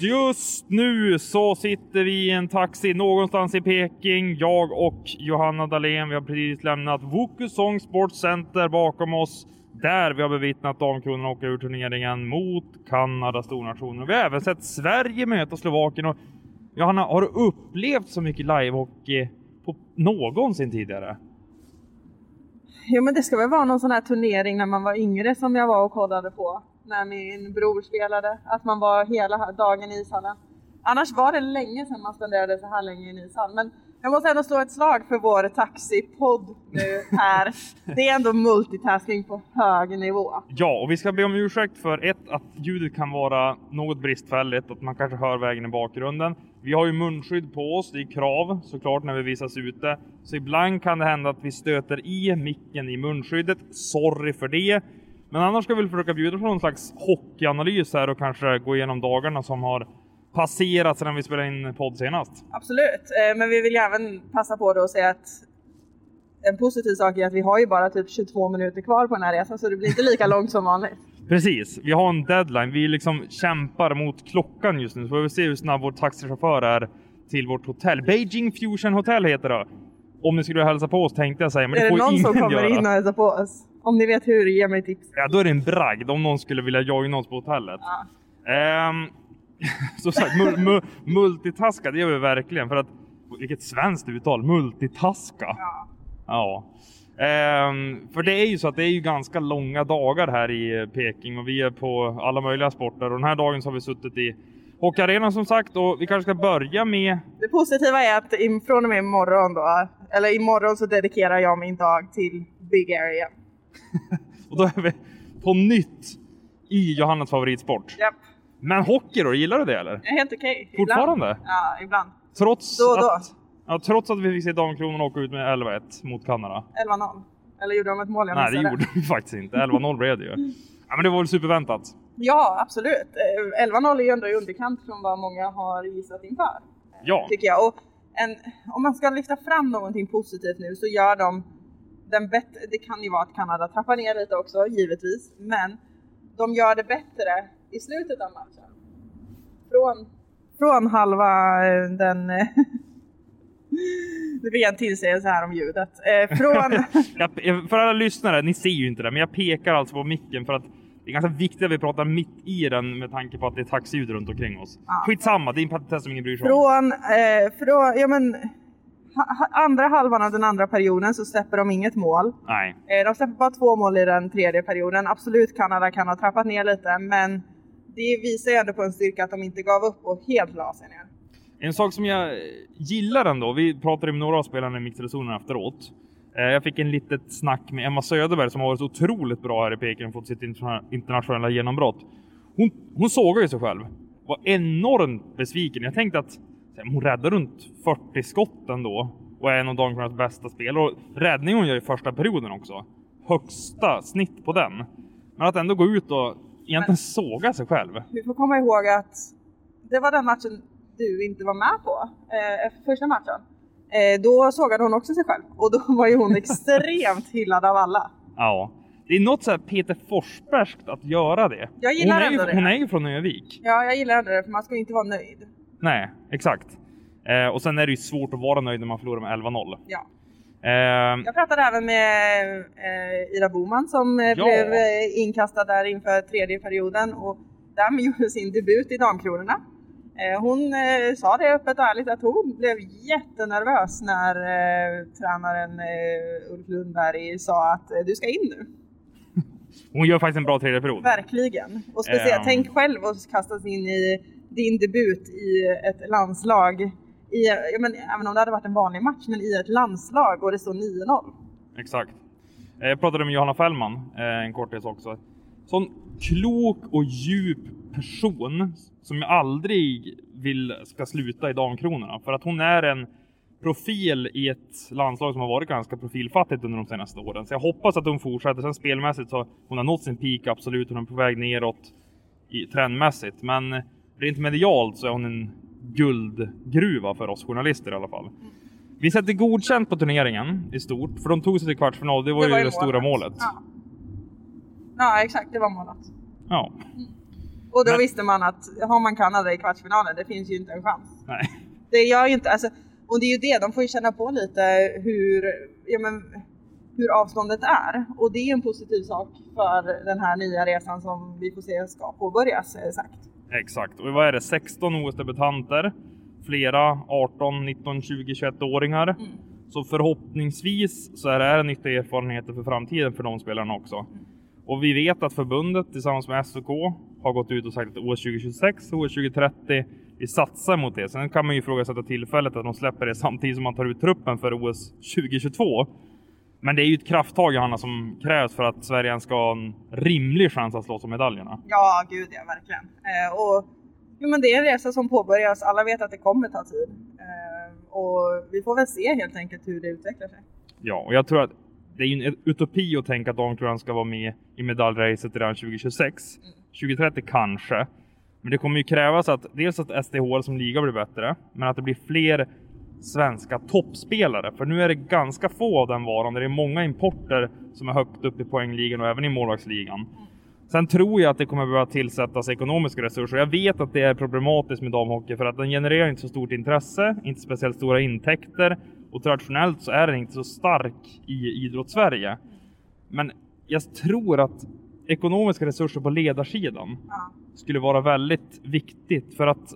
Just, nu så sitter vi i en taxi någonstans i Peking. Jag och Johanna Dahlén. Vi har precis lämnat Wokusong Sports Center bakom oss. Där vi har bevittnat damkronorna åka ur turneringen mot Kanada, stornationen. Vi har även sett Sverige möta Slovakien. Och Johanna, har du upplevt så mycket livehockey på någonsin tidigare? Jo men det ska väl vara någon sån här turnering när man var yngre som jag var och kollade på. När min bror spelade. Att man var hela dagen i ishallen. Annars var det länge sedan man spenderade så här länge i en ishall. Men jag måste ändå slå ett slag för vår taxipodd nu här. Det är ändå multitasking på hög nivå. Ja, och vi ska be om ursäkt för ett, att ljudet kan vara något bristfälligt, att man kanske hör vägen i bakgrunden. Vi har ju munskydd på oss, det är krav såklart när vi visas ute. Så ibland kan det hända att vi stöter i micken i munskyddet. Sorry för det. Men annars ska vi försöka bjuda på någon slags hockeyanalys här och kanske gå igenom dagarna som har passerat sedan vi spelade in podd senast. Absolut, Eh, men vi vill ju även passa på då att säga att en positiv sak är att vi har ju bara typ 22 minuter kvar på den här resan så det blir inte lika långt som vanligt. Precis, vi har en deadline. Vi liksom kämpar mot klockan just nu. Så får vi se hur snabb vår taxichaufför är till vårt hotell. Beijing Fusion Hotel heter det. Om ni skulle hälsa på oss tänkte jag säga, men är det det får någon ingen som kommer göra. in och hälsar på oss? Om ni vet hur, ge mig tips. Ja, då är det en bragd om någon skulle vilja joina oss på hotellet. Ja. Ehm, som sagt, mul mu multitaska, det gör vi verkligen. För att, vilket svenskt uttal, multitaska. Ja. Ja. Ehm, för det är ju så att det är ju ganska långa dagar här i Peking och vi är på alla möjliga sporter. Och den här dagen så har vi suttit i hockeyarenan som sagt och vi kanske ska börja med... Det positiva är att från och med imorgon då, eller imorgon så dedikerar jag min dag till Big Area. Och då är vi på nytt i Johannas favoritsport. Japp, Men hockey då, gillar du det eller? helt okej. Fortfarande? Ibland. Ja, ibland. Trots, Då och då. Att, ja, trots att vi fick se Damkronorna åka ut med 11-1 mot Kanada. 11-0. Eller gjorde de ett mål jag Nej, det gjorde vi faktiskt inte. 11-0 blev det ju. Ja, men det var väl superväntat. Ja, absolut. Eh, 11-0 är ju ändå i underkant från vad många har gissat inför. Ja. Tycker jag. Och en, om man ska lyfta fram någonting positivt nu så gör de den bättre. Det kan ju vara att Kanada trappar ner lite också, givetvis. Men de gör det bättre i slutet av matchen. Från, från halva eh, den... eh, Nu fick jag en tillsägelse här om ljudet. Eh, från... Jag, för alla lyssnare, ni ser ju inte det, men jag pekar alltså på micken för att det är ganska viktigt att vi pratar mitt i den med tanke på att det är taxiljud runt omkring oss. Ja. Skitsamma, det är en petitess som ingen bryr sig om. Från, eh, från ja, men, andra halvan av den andra perioden så släpper de inget mål. Nej. Eh, de släpper bara två mål i den tredje perioden. Absolut Kanada kan ha trappat ner lite men det visar ju ändå på en styrka att de inte gav upp och helt la sig ner. En sak som jag gillar ändå, vi pratade med några av spelarna i mixade zonen efteråt. Eh, Jag fick en litet snack med Emma Söderberg som har varit otroligt bra här i Peking och fått sitt interna- internationella genombrott. Hon, hon sågar ju sig själv. Var enormt besviken. Jag tänkte att hon räddade runt 40 skott ändå och är en av Damkronornas bästa spelare. Och räddningen hon gör i första perioden också. Högsta snitt på den. Men att ändå gå ut och egentligen såga sig själv. Vi får komma ihåg att det var den matchen du inte var med på, eh, första matchen. Eh, då sågade hon också sig själv och då var ju hon extremt hyllad av alla. Ja. Det är något så här Peter Forsbergskt att göra det. Jag gillar hon, är ju, ändå det. hon är ju från Övik. Ja, jag gillar ändå det för man ska ju inte vara nöjd. Nej, exakt. Eh, och sen är det ju svårt att vara nöjd när man förlorar med 11-0. Ja. Eh, Jag pratade även med eh, Ida Boman som eh, Ja. blev eh, inkastad där inför tredje perioden och därmed gjorde sin debut i Damkronorna. Eh, hon sa det öppet och ärligt att hon blev jättenervös när tränaren Ulf Lundberg sa att du ska in nu. hon gör faktiskt en bra tredje period. Verkligen. Och speciellt, Ehm. tänk själv att kastas in i din debut i ett landslag i, men, även om det hade varit en vanlig match, men i ett landslag och det står 9-0. Exakt. Eh, jag pratade med Johanna Fällman eh, en kortis också. Sån klok och djup person som jag aldrig vill ska sluta i Damkronorna. För att hon är en profil i ett landslag som har varit ganska profilfattigt under de senaste åren. Så jag hoppas att hon fortsätter. Sen spelmässigt så hon har nått sin peak absolut. Hon är på väg neråt i trendmässigt. Men rent medialt så är hon en guldgruva för oss journalister i alla fall. Vi sätter godkänt på turneringen i stort, för de tog sig till kvartsfinal. Det var ju det, stora målet. Ja. ja, exakt. Det var målet. Ja. Och då Men- visste man att har man Kanada i kvartsfinalen, det finns ju inte en chans. Nej. Det gör ju inte, alltså, och det är ju det, de får ju känna på lite hur, ja, men, hur avståndet är. Och det är en positiv sak för den här nya resan som vi får se ska påbörjas, är det sagt. Exakt. Och vad är det? 16 OS-debutanter. Flera 18, 19, 20, 21-åringar. Så förhoppningsvis så är det här nyttiga erfarenheter för framtiden för de spelarna också. Och vi vet att förbundet tillsammans med SOK har gått ut och sagt att OS 2026 och OS 2030 vi satsar mot det. Sen kan man ju ifrågasätta tillfället att de släpper det samtidigt som man tar ut truppen för OS 2022. Men det är ju ett krafttag Johanna som krävs för att Sverige ska ha en rimlig chans att slåss om medaljerna. Ja, gud ja, verkligen. Eh, och, jo, men det är en resa som påbörjas, alla vet att det kommer ta tid. Eh, och vi får väl se helt enkelt hur det utvecklar sig. Ja, och jag tror att det är ju en utopi att tänka att damkronan ska vara med i medaljracet redan 2026. 2030 kanske. Men det kommer ju krävas att dels att SDH som liga blir bättre, men att det blir fler svenska toppspelare. För nu är det ganska få av den varan. Det är många importer som är högt upp i poängligan och även i målvaktsligan. Sen tror jag att det kommer behöva tillsättas ekonomiska resurser. Jag vet att det är problematiskt med damhockey för att den genererar inte så stort intresse, inte speciellt stora intäkter och traditionellt så är den inte så stark i idrottssverige. Men jag tror att ekonomiska resurser på ledarsidan skulle vara väldigt viktigt för att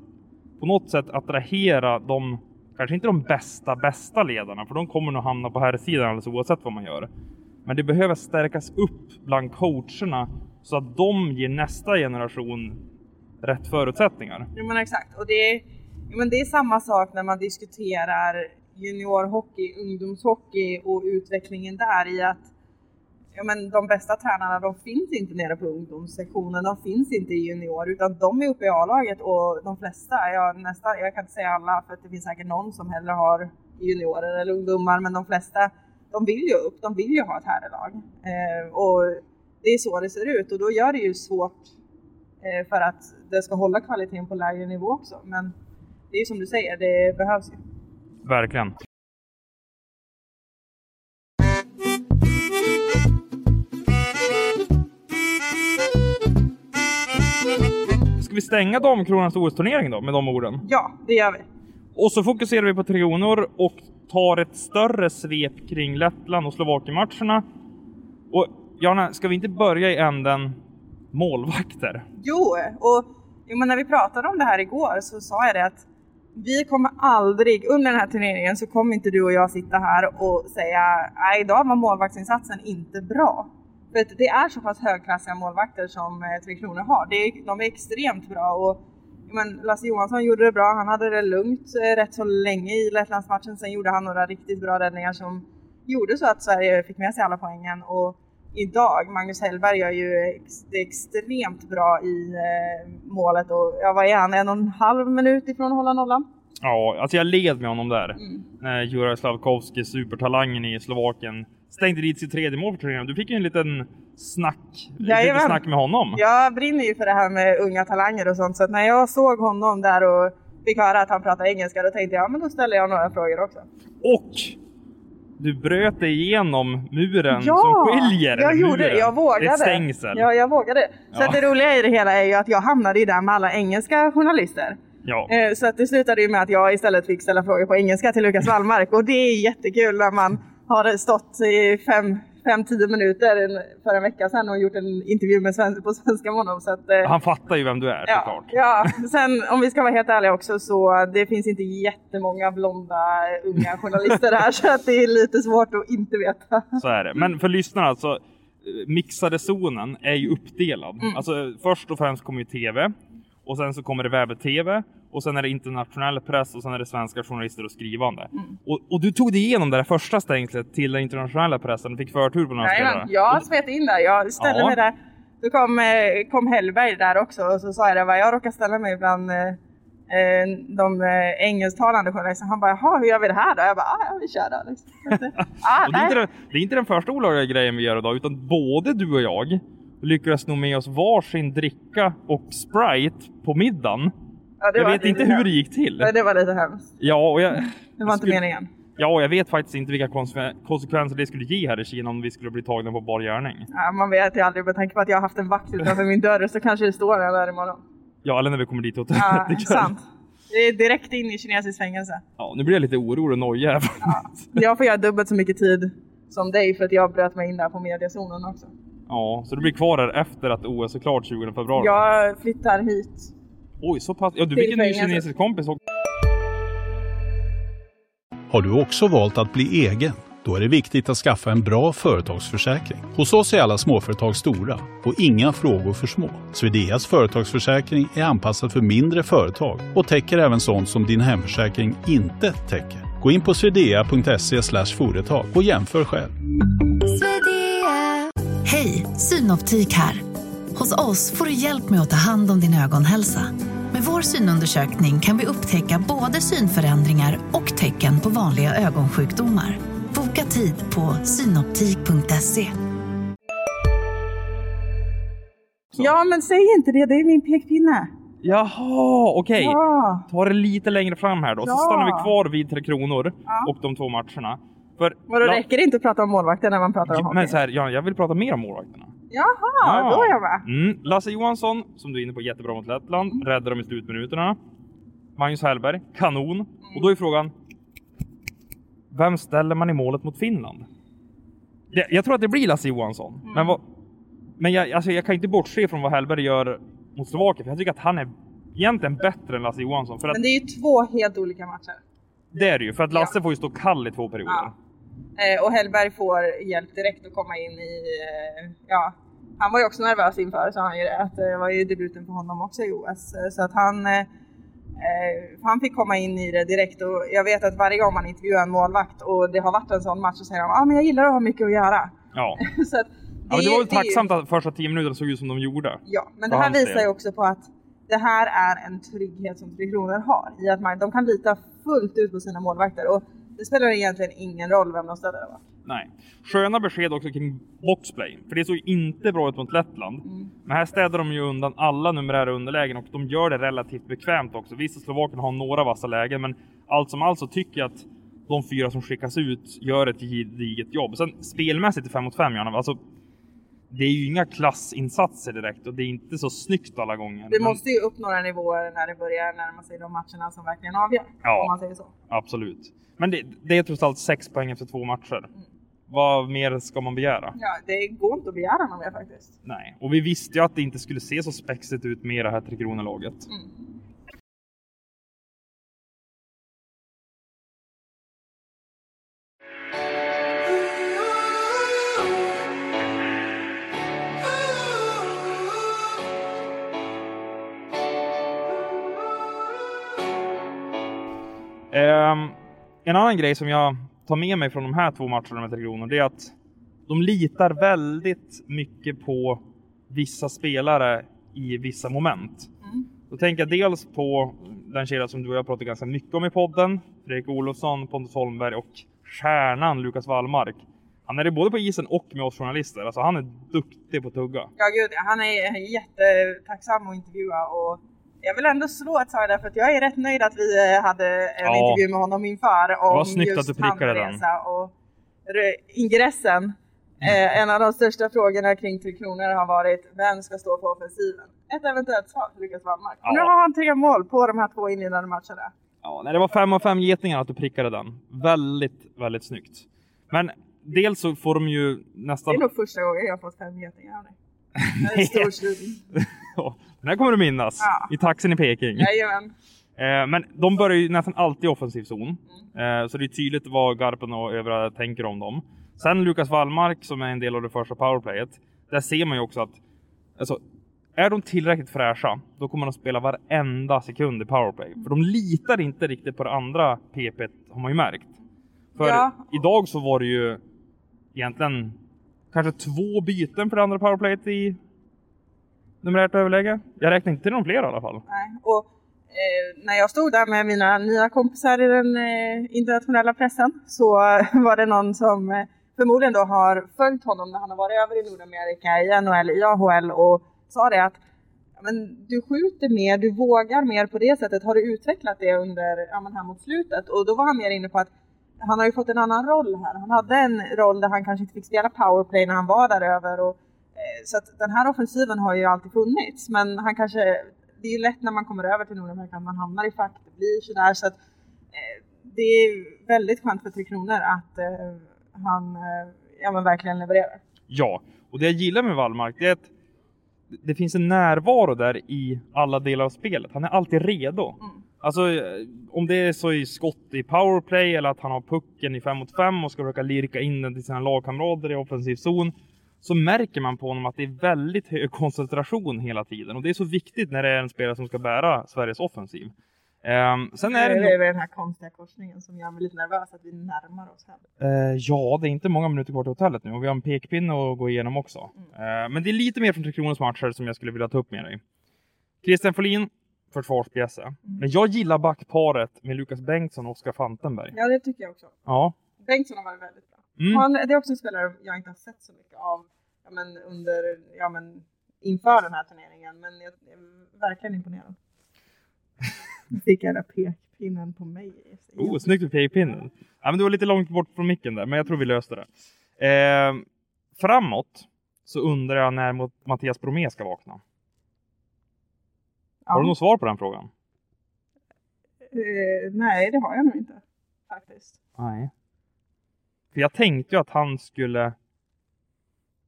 på något sätt attrahera de, kanske inte de bästa, bästa ledarna, för de kommer nog hamna på här sidan alldeles oavsett vad man gör. Men det behöver stärkas upp bland coacherna så att de ger nästa generation rätt förutsättningar. Ja, men exakt. Och det, är- men det är samma sak när man diskuterar juniorhockey, ungdomshockey och utvecklingen där i att ja, men de bästa tränarna de finns inte nere på ungdomssektionen, de finns inte i junior utan de är uppe i A-laget och de flesta, jag, nästa, jag kan inte säga alla för att det finns säkert någon som hellre har juniorer eller ungdomar men de flesta de vill ju upp, de vill ju ha ett herrlag. Eh, och det är så det ser ut och då gör det ju svårt eh, för att det ska hålla kvaliteten på lägre nivå också. Men det är ju som du säger, det behövs ju. Verkligen. Ska vi stänga Damkronans OS-turnering då med de orden? Ja, det gör vi. Och så fokuserar vi på Trionor och tar ett större svep kring Lettland och Slovakien-matcherna. Och Jana, ska vi inte börja i änden målvakter? Jo, och jo, men när vi pratade om det här igår så sa jag det att vi kommer aldrig, under den här turneringen så kommer inte du och jag sitta här och säga nej idag var målvaktsinsatsen inte bra. För att det är så pass högklassiga målvakter som eh, Tre Kronor har. Det är, de är extremt bra och men Lasse Johansson gjorde det bra, han hade det lugnt eh, rätt så länge i Lettlandsmatchen. Sen gjorde han några riktigt bra räddningar som gjorde så att Sverige fick med sig alla poängen. Och idag, Magnus Hellberg gör ju ex, det extremt bra i eh, målet och ja, vad är han, en och en halv minut ifrån att hålla nollan? Ja, alltså jag led med honom där. Mm. När Juraj Slavkovski, supertalangen i Slovakien, stängde dit sitt tredje mål för turneringen. Du fick ju en liten snack, lite snack med honom. Jag brinner ju för det här med unga talanger och sånt så när jag såg honom där och fick höra att han pratade engelska då tänkte jag, ja men då ställer jag några frågor också. Och du bröt dig igenom muren Ja, som skiljer. jag eller gjorde det. muren. Jag vågade. Det stängsel. Ja, jag vågade. Så Ja. det roliga i det hela är ju att jag hamnade ju där med alla engelska journalister. Ja. Eh, Så att det slutade ju med att jag istället fick ställa frågor på engelska till Lukas Wallmark och det är jättekul när man har stått i fem, fem, tio minuter för en vecka sedan och gjort en intervju med sven- på svenska med honom. Så att, eh, Han fattar ju vem du är Ja, såklart. ja, sen om vi ska vara helt ärliga också så det finns inte jättemånga blonda unga journalister här så att det är lite svårt att inte veta. Så är det. Men för lyssnarna alltså, mixade zonen är ju uppdelad. Mm. Alltså först och främst kommer ju TV och sen så kommer det webb-TV och sen är det internationell press och sen är det svenska journalister och skrivande. Mm. Och, och du tog dig igenom det där första stängslet till den internationella pressen och fick förtur på några spelare. jag smet in där. Jag ställde Ja. mig där. Då kom, eh, kom Hellberg där också och så sa jag det, vad jag råkar ställa mig bland eh, eh, de engelsktalande journalisterna. Han bara, jaha hur gör vi det här då? Jag bara, ah, ja vi kör då. Liksom. Ah, det, är inte det är inte den första olagliga grejen vi gör idag, utan både du och jag lyckades nå med oss varsin dricka och Sprite på middagen. Ja, det Jag vet inte hur hemskt. det gick till. Nej, Det var lite hemskt. Ja, och jag, Det var inte skulle- meningen. Ja, och jag vet faktiskt inte vilka konse- konsekvenser det skulle ge här i Kina om vi skulle bli tagna på bar gärning. Ja, man vet ju aldrig med tanke på att jag har haft en vakt utanför min dörr så kanske det står där imorgon. Ja, eller när vi kommer dit och Ja, ikväll. sant. Det är direkt in i kinesiskt fängelse. Ja, nu blir jag lite orolig och nojig här. Jag får göra dubbelt så mycket tid som dig för att jag bröt mig in där på mediazonen också. Ja, så du blir kvar här efter att OS är klart 20 februari? Jag flyttar hit. Oj, så pass. Ja, du fick en ny kinesisk kompis också. Har du också valt att bli egen? Då är det viktigt att skaffa en bra företagsförsäkring. Hos oss är alla småföretag stora och inga frågor för små. Swedeas företagsförsäkring är anpassad för mindre företag och täcker även sånt som din hemförsäkring inte täcker. Gå in på swedea.se företag och jämför själv. Hej, Synoptik här. Hos oss får du hjälp med att ta hand om din ögonhälsa. Med vår synundersökning kan vi upptäcka både synförändringar och tecken på vanliga ögonsjukdomar. Boka tid på synoptik.se. Ja, men säg inte det. Det är min pekpinne. Jaha, okej. Ja. Ta det lite längre fram här då, så Ja. stannar vi kvar vid Tre Kronor Ja. och de två matcherna. För, Och då La- räcker det inte att prata om målvakten när man pratar om hockey? Men så här, ja, jag vill prata mer om målvakterna. Jaha, då är jag med. Mm. Lasse Johansson, som du är inne på, jättebra mot Lettland. Mm. Räddar dem i slutminuterna. Magnus Hellberg, kanon. Och då är frågan, vem ställer man i målet mot Finland? Det, jag tror att det blir Lasse Johansson. Mm. Men, vad, men jag, alltså, jag kan inte bortse från vad Hellberg gör mot Slovakien, för jag tycker att han är egentligen bättre än Lasse Johansson. För att, Men det är ju två helt olika matcher. det är det ju, för att Lasse får ju stå kall i två perioder. Ja. Eh, och Hellberg får hjälp direkt att komma in i, eh, ja, han var ju också nervös inför sa han ju det, att det var ju debuten för honom också i OS. Eh, Så att han, eh, eh, han fick komma in i det direkt och jag vet att varje gång man intervjuar en målvakt och det har varit en sån match så säger de ah, men jag gillar att ha mycket att göra. Ja. så att Ja, men det var väl tacksamt att första tio minuterna såg ut som de gjorde. Ja, men det här visar ju också på att det här är en trygghet som Tre Kronor har i att man, de kan lita fullt ut på sina målvakter och det spelar egentligen ingen roll vem de ställer det? Nej. Sköna besked också kring boxplay. För det såg inte bra ut mot Lettland. Mm. Men här städar de ju undan alla numerära underlägen och de gör det relativt bekvämt också. Visst, Slovakerna har några vassa lägen, men allt som allt så tycker jag att de fyra som skickas ut gör ett gediget jobb. Sen spelmässigt i 5 mot 5, Janne, alltså det är ju inga klassinsatser direkt och det är inte så snyggt alla gånger. Men måste ju upp några nivåer när det börjar närma sig de matcherna som verkligen avgör. Ja. Om man säger så. Absolut. Men det, det är trots allt sex poäng efter två matcher. Mm. Vad mer ska man begära? Ja, det går inte att begära något mer faktiskt. Nej, och vi visste ju att det inte skulle se så spexigt ut med det här Tre Kronor-laget. Mm. Ehm, en annan grej som jag tar med mig från de här två matcherna med Tre Kronor, det är att de litar väldigt mycket på vissa spelare i vissa moment. Mm. Då tänker jag dels på den kedja som du och jag pratat ganska mycket om i podden, Fredrik Olofsson, Pontus Holmberg och stjärnan Lukas Wallmark. Han är det både på isen och med oss journalister, alltså han är duktig på att tugga. Ja gud, han är jättetacksam att intervjua och jag vill ändå slå ett slag där för att jag är rätt nöjd att vi eh, hade en Ja. intervju med honom inför om var snyggt att du prickade den. och re- ingressen. Eh, en av de största frågorna kring Tre Kronor har varit vem ska stå på offensiven? Ett eventuellt svar för Lukas Wallmark. Ja. Nu har han tre mål på de här två inledande matcherna. Ja, nej, det var fem av fem getingar att du prickade den. Väldigt, väldigt snyggt. Men dels så får de ju Det nästan... är nog första gången jag har fått fem getingar av dig. Det stor den här kommer du minnas. Ja. I taxin i Peking. Jajamän. Eh, men de börjar ju nästan alltid i offensiv zon. Mm. Eh, så det är tydligt vad Garpen och övriga tänker om dem. Sen Lukas Wallmark som är en del av det första powerplayet. Där ser man ju också att alltså, är de tillräckligt fräscha, då kommer de spela varenda sekund i powerplay. För de litar inte riktigt på det andra PP, har man ju märkt. För Ja. idag så var det ju egentligen kanske två byten för det andra powerplayet i numerärt överläge. Jag räknar inte till någon fler i alla fall. Nej. Och eh, när jag stod där med mina nya kompisar i den eh, internationella pressen så var det någon som eh, förmodligen då har följt honom när han har varit över i Nordamerika, i NHL, i AHL och sa det att men du skjuter mer, du vågar mer på det sättet. Har du utvecklat det under, ja, men här mot slutet? Och då var han mer inne på att han har ju fått en annan roll här. Han hade en roll där han kanske inte fick spela powerplay när han var där över. Och, så att den här offensiven har ju alltid funnits. Men han kanske, det är ju lätt när man kommer över till Nordamerika att man hamnar i fack. Det blir sådär. Så att, eh, det är väldigt skönt för Tre Kronor att eh, han eh, ja, men verkligen levererar. Ja, och det jag gillar med Wallmark det är att det finns en närvaro där i alla delar av spelet. Han är alltid redo. Mm. Alltså om det är så i skott i powerplay eller att han har pucken i 5 mot 5 och ska försöka lirka in den till sina lagkamrater i offensiv zon. Så märker man på honom att det är väldigt hög koncentration hela tiden. Och det är så viktigt när det är en spelare som ska bära Sveriges offensiv. Ehm, sen är det, det är väl den här konstiga korsningen som gör mig lite nervös att vi närmar oss hem. Eh, ja, det är inte många minuter kvar till hotellet nu och vi har en pekpinne att gå igenom också. Eh, men det är lite mer från Tre Kronors matcher som jag skulle vilja ta upp med dig. Christian Folin, försvarspjäse. Men jag gillar backparet med Lukas Bengtsson och Oskar Fantenberg. Ja, det tycker jag också. Ja. Bengtsson har varit väldigt. Mm. Han, det är också en spelare jag inte har sett så mycket av ja, men under, ja, men inför den här turneringen. Men jag är verkligen imponerad. Fick jag den pekpinnen på mig. Oh, snyggt med pekpinnen. Ja, men du var lite långt bort från micken där, men jag tror vi löste det. Eh, framåt så undrar jag när Mattias Bromé ska vakna. ja. Har du något svar på den frågan? Eh, nej, det har jag nog inte. Faktiskt. Nej. För jag tänkte ju att han skulle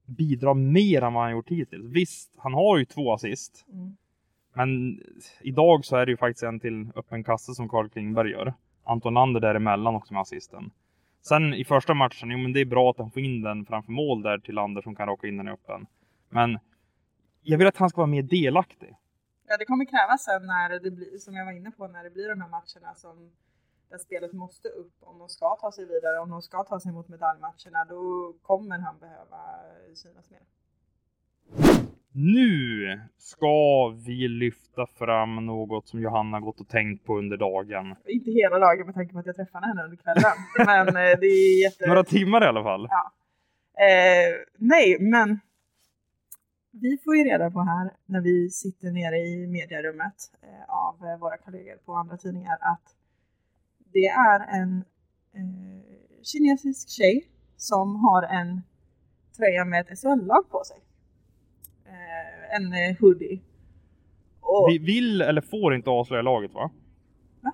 bidra mer än vad han gjort hittills. Visst, han har ju två assist. Mm. Men idag så är det ju faktiskt en till öppen kasse som Carl Klingberg gör. Anton Lander däremellan också med assisten. Sen i första matchen, jo men det är bra att han får in den framför mål där till Lander som kan raka in den i öppen. Men jag vill att han ska vara mer delaktig. Ja, det kommer krävas sen när det blir, som jag var inne på, när det blir de här matcherna som där spelet måste upp om de ska ta sig vidare, om de ska ta sig mot medaljmatcherna, då kommer han behöva synas mer. Nu ska vi lyfta fram något som Johanna gått och tänkt på under dagen. Inte hela dagen med tanke på att jag träffade henne under kvällen, men eh, det är jätte... Några timmar i alla fall. Ja. Eh, nej, men vi får ju reda på här när vi sitter nere i mediarummet eh, av eh, våra kollegor på andra tidningar att det är en eh, kinesisk tjej som har en tröja med ett SHL-lag på sig. Eh, en eh, hoodie. Och, Vi vill eller får inte avslöja laget va? Va?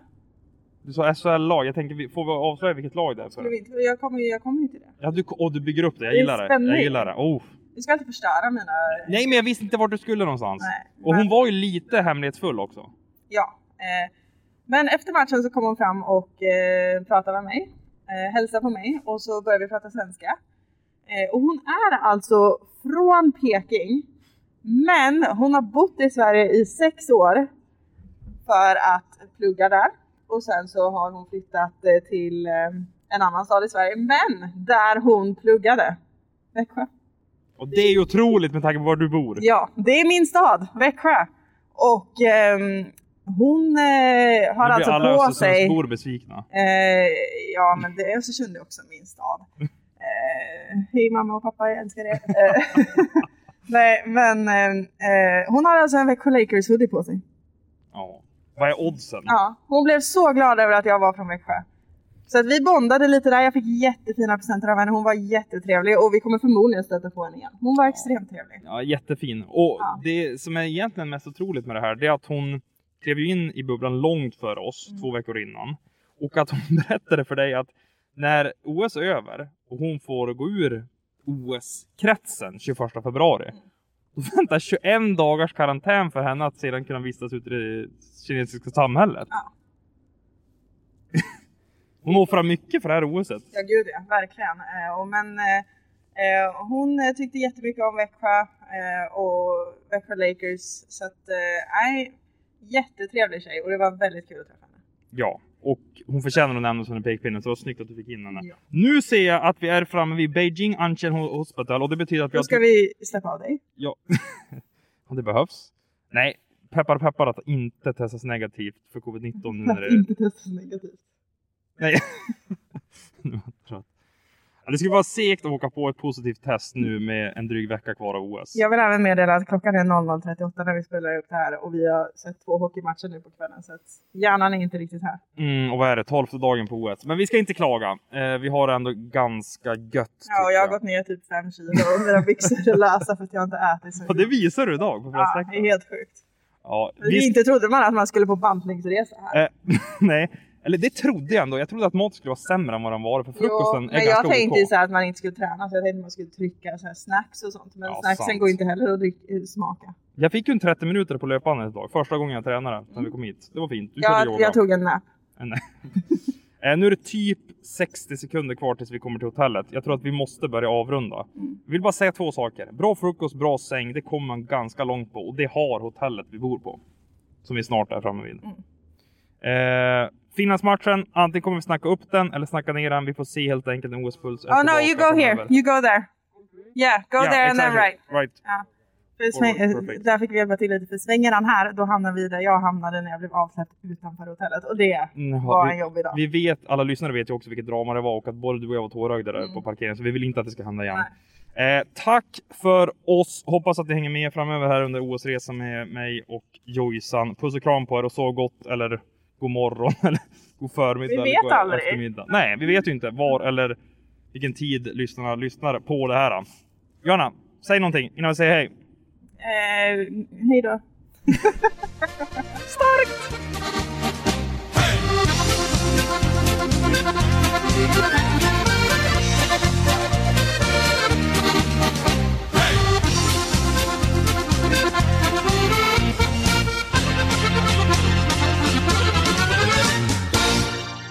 Du sa SHL-lag, jag tänker får vi avslöja vilket lag det är? För? jag kommer ju jag kommer till det. Ja, du, och du bygger upp det, jag Det är gillar det. Jag gillar det. Oh. Vi ska inte förstöra mina... Nej men jag visste inte vart du skulle någonstans. Nej, och hon men- var ju lite hemlighetsfull också. Ja. Eh, men efter matchen så kom hon fram och eh, pratade med mig, eh, hälsade på mig och så började vi prata svenska. Eh, och hon är alltså från Peking, men hon har bott i Sverige i sex år för att plugga där. Och sen så har hon flyttat eh, till eh, en annan stad i Sverige, men där hon pluggade. Växjö. Och det är ju otroligt med tanke på var du bor. Ja, det är min stad, Växjö. Och ehm, hon eh, har nu alltså alla på sig... Östersundsbor besvikna. Eh, ja, men det, Östersund är också min stad. Eh, Hej mamma och pappa, jag älskar er. Eh, Nej, men eh, eh, hon har alltså en Växjö Lakers hoodie på sig. Ja. Vad är oddsen? Ja, hon blev så glad över att jag var från Växjö. Så att vi bondade lite där. Jag fick jättefina presenter av henne. Hon var jättetrevlig och vi kommer förmodligen stöta på henne igen. Hon var extremt trevlig. Ja, jättefin. Och Ja. det som är egentligen mest otroligt med det här, det är att hon klev ju in i bubblan långt före oss, Mm. två veckor innan. Och att hon berättade för dig att när OS är över och hon får gå ur OS-kretsen 21 februari. Mm. Då väntar 21 dagars karantän för henne att sedan kunna vistas ute i det kinesiska samhället. Ja. hon offrar mycket för det här OSet. Ja, gud ja, verkligen. Eh, och men eh, eh, hon tyckte jättemycket om Växjö. eh, och Växjö Lakers. Så att, nej, jättetrevlig tjej och det var väldigt kul att träffa henne. Ja, och hon förtjänar att nämnas under pekpinnen så det var snyggt att du fick in henne. Ja. Nu ser jag att vi är framme vid Beijing Anchen Hospital och det betyder att vi Då ska vi släppa av dig. Ja, om det behövs. Nej, peppar peppar att inte testas negativt för covid-19 nu när det... inte testas negativt. Nej. Nu var jag trött. Det skulle vara segt att åka på ett positivt test nu med en dryg vecka kvar av OS. Jag vill även meddela att klockan är 00.38 när vi spelar upp det här och vi har sett två hockeymatcher nu på kvällen så att hjärnan är inte riktigt här. Mm, och vad är det? Tolfte dagen på OS. Men vi ska inte klaga. Eh, vi har det ändå ganska gött. Ja, och jag har gått ner typ fem kilo och mina byxor är lösa för att jag inte ätit så Ja, det visar du idag på Ja, det är pressläktaren. helt sjukt. Ja, vi... Inte trodde man att man skulle på bantningsresa här. Eh, nej, eller det trodde jag ändå. Jag trodde att mat skulle vara sämre än vad den var. För frukosten Jo, är men ganska jag tänkte ju OK. så att man inte skulle träna så jag tänkte att man skulle trycka så snacks och sånt. Men Ja, snacksen sant. går inte heller att dryck- eh, smaka. Jag fick ju en 30 minuter på löpbandet idag. Första gången jag tränade när vi kom hit. Det var fint. Du körde Jag, tog en nap. Eh, nu är det typ 60 sekunder kvar tills vi kommer till hotellet. Jag tror att vi måste börja avrunda. Mm. Vill bara säga två saker. Bra frukost, bra säng. Det kommer man ganska långt på och det har hotellet vi bor på. Som vi snart är framme vid. Mm. Eh, Finlandsmatchen, antingen kommer vi snacka upp den eller snacka ner den. Vi får se helt enkelt när OS-puls Oh no, you go here. You go there. Yeah, go Ja, there and then exactly. right. right. Ja. Sväng, eh, där fick vi hjälpa till lite. För svänger han här, då hamnar vi där jag hamnade när jag blev avsläppt utanför hotellet. Och det Mm, var vi- en jobbig dag. Vi vet, alla lyssnare vet ju också vilket drama det var och att både du och jag var tårögda där Mm. på parkeringen. Så vi vill inte att det ska hända igen. Eh, tack för oss. Hoppas att ni hänger med framöver här under OS-resan med mig och Jojsan. Puss och kram på er och så gott eller god morgon eller god förmiddag. Vi eller vet god aldrig. Eftermiddag. Nej, vi vet ju inte var eller vilken tid lyssnarna lyssnar på det här. Johanna, säg någonting innan vi säger hej. Eh, hej då. Starkt!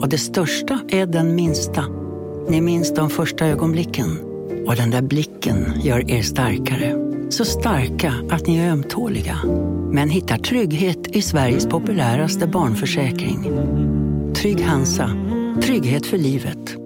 Och det största är den minsta. Ni minns de första ögonblicken. Och den där blicken gör er starkare. Så starka att ni är ömtåliga. Men hittar trygghet i Sveriges populäraste barnförsäkring. Trygg Hansa. Trygghet för livet.